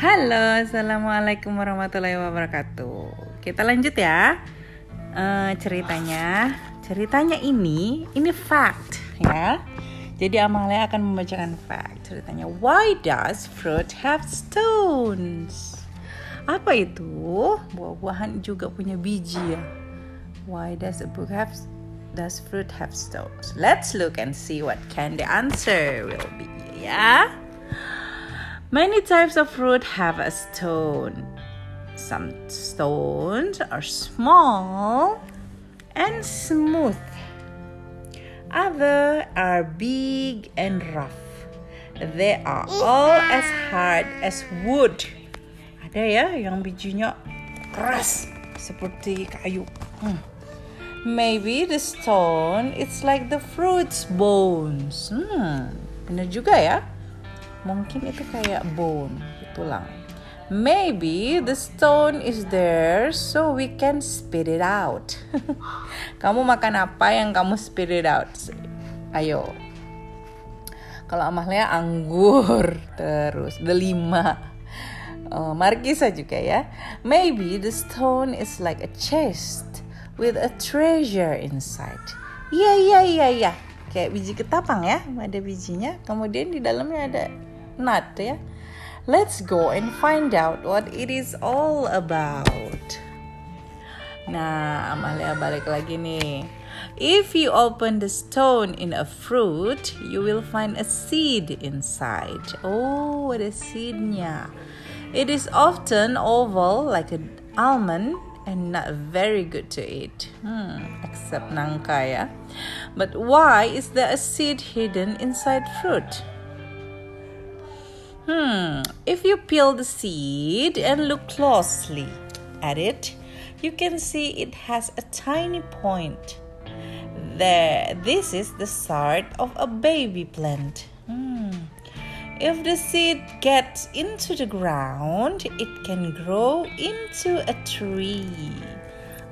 Halo, assalamualaikum warahmatullahi wabarakatuh. Kita lanjut ya uh, ceritanya. Ceritanya ini, ini fact ya. Jadi Amalia akan membacakan fact. Ceritanya, why does fruit have stones? Apa itu? Buah-buahan juga punya biji ya. Why does a book have does fruit have stones? Let's look and see what can the answer will be ya. Many types of fruit have a stone. Some stones are small and smooth. Other are big and rough. They are all as hard as wood. Ada ya yang bijinya keras seperti kayu. Hmm. Maybe the stone it's like the fruit's bones. Hmm, benar juga ya mungkin itu kayak bone tulang. Maybe the stone is there so we can spit it out. Kamu makan apa yang kamu spit it out? Ayo. Kalau Amalia anggur terus delima uh, Markisa juga ya. Maybe the stone is like a chest with a treasure inside. Iya iya iya iya. Kayak biji ketapang ya ada bijinya. Kemudian di dalamnya ada nut ya. Let's go and find out what it is all about. Nah, Amalia balik lagi nih. If you open the stone in a fruit, you will find a seed inside. Oh, ada seednya. It is often oval like an almond and not very good to eat. Hmm, except nangka ya. But why is there a seed hidden inside fruit? Hmm, if you peel the seed and look closely at it, you can see it has a tiny point. There, this is the start of a baby plant. Hmm. If the seed gets into the ground, it can grow into a tree.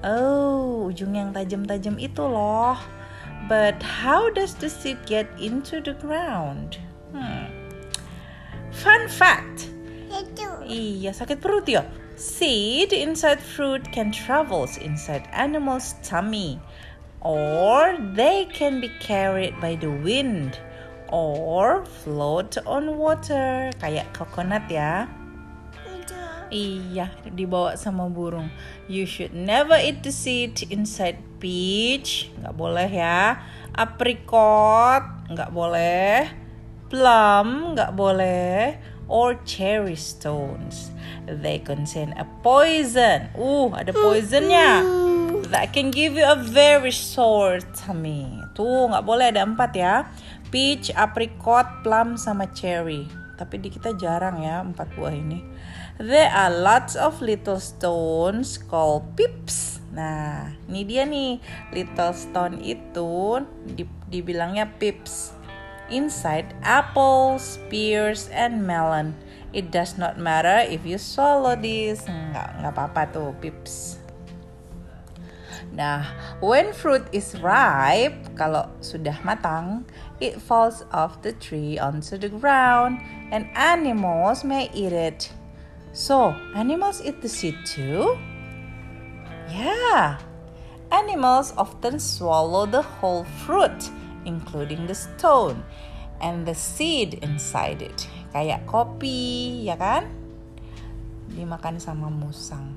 Oh, ujung yang tajam-tajam itu loh. But how does the seed get into the ground? Hmm. Fun fact. Itu. Iya, sakit perut ya. Seed inside fruit can travel inside animal's tummy. Or they can be carried by the wind. Or float on water. Kayak coconut ya. Iya, dibawa sama burung. You should never eat the seed inside peach. Nggak boleh ya. Apricot. Nggak boleh plum nggak boleh or cherry stones. They contain a poison. Uh, ada poisonnya. That can give you a very sore tummy. Tuh, nggak boleh ada empat ya. Peach, apricot, plum, sama cherry. Tapi di kita jarang ya empat buah ini. There are lots of little stones called pips. Nah, ini dia nih. Little stone itu dibilangnya pips inside apples, pears, and melon. It does not matter if you swallow this. Nggak, nggak apa-apa tuh, pips. Nah, when fruit is ripe, kalau sudah matang, it falls off the tree onto the ground and animals may eat it. So, animals eat the seed too? Yeah. Animals often swallow the whole fruit including the stone and the seed inside it. Kayak kopi, ya kan? Dimakan sama musang.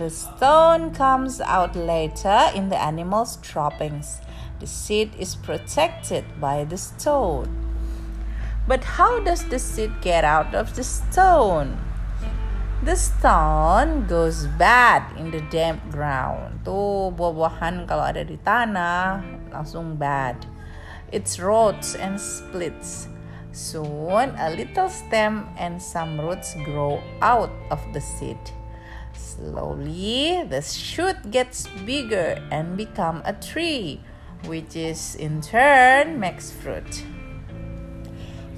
The stone comes out later in the animal's droppings. The seed is protected by the stone. But how does the seed get out of the stone? The stone goes bad in the damp ground. Tuh buah-buahan kalau ada di tanah langsung bad its rots and splits. Soon, a little stem and some roots grow out of the seed. Slowly, the shoot gets bigger and become a tree, which is in turn makes fruit.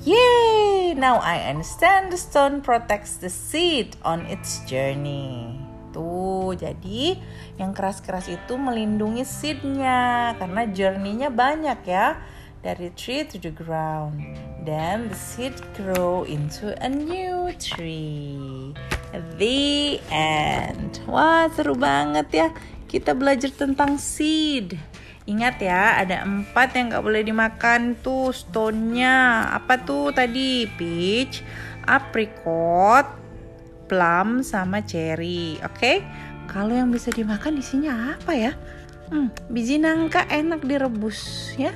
Yay! Now I understand the stone protects the seed on its journey. Tuh, jadi yang keras-keras itu melindungi seednya karena journey-nya banyak ya dari tree to the ground. Then the seed grow into a new tree. The end. Wah, seru banget ya. Kita belajar tentang seed. Ingat ya, ada empat yang gak boleh dimakan tuh stone-nya. Apa tuh tadi? Peach, apricot, plum, sama cherry. Oke? Okay? Kalau yang bisa dimakan isinya apa ya? Hmm, biji nangka enak direbus ya.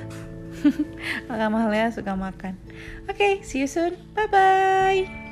Agak mahal ya suka makan. Oke, okay, see you soon. Bye bye.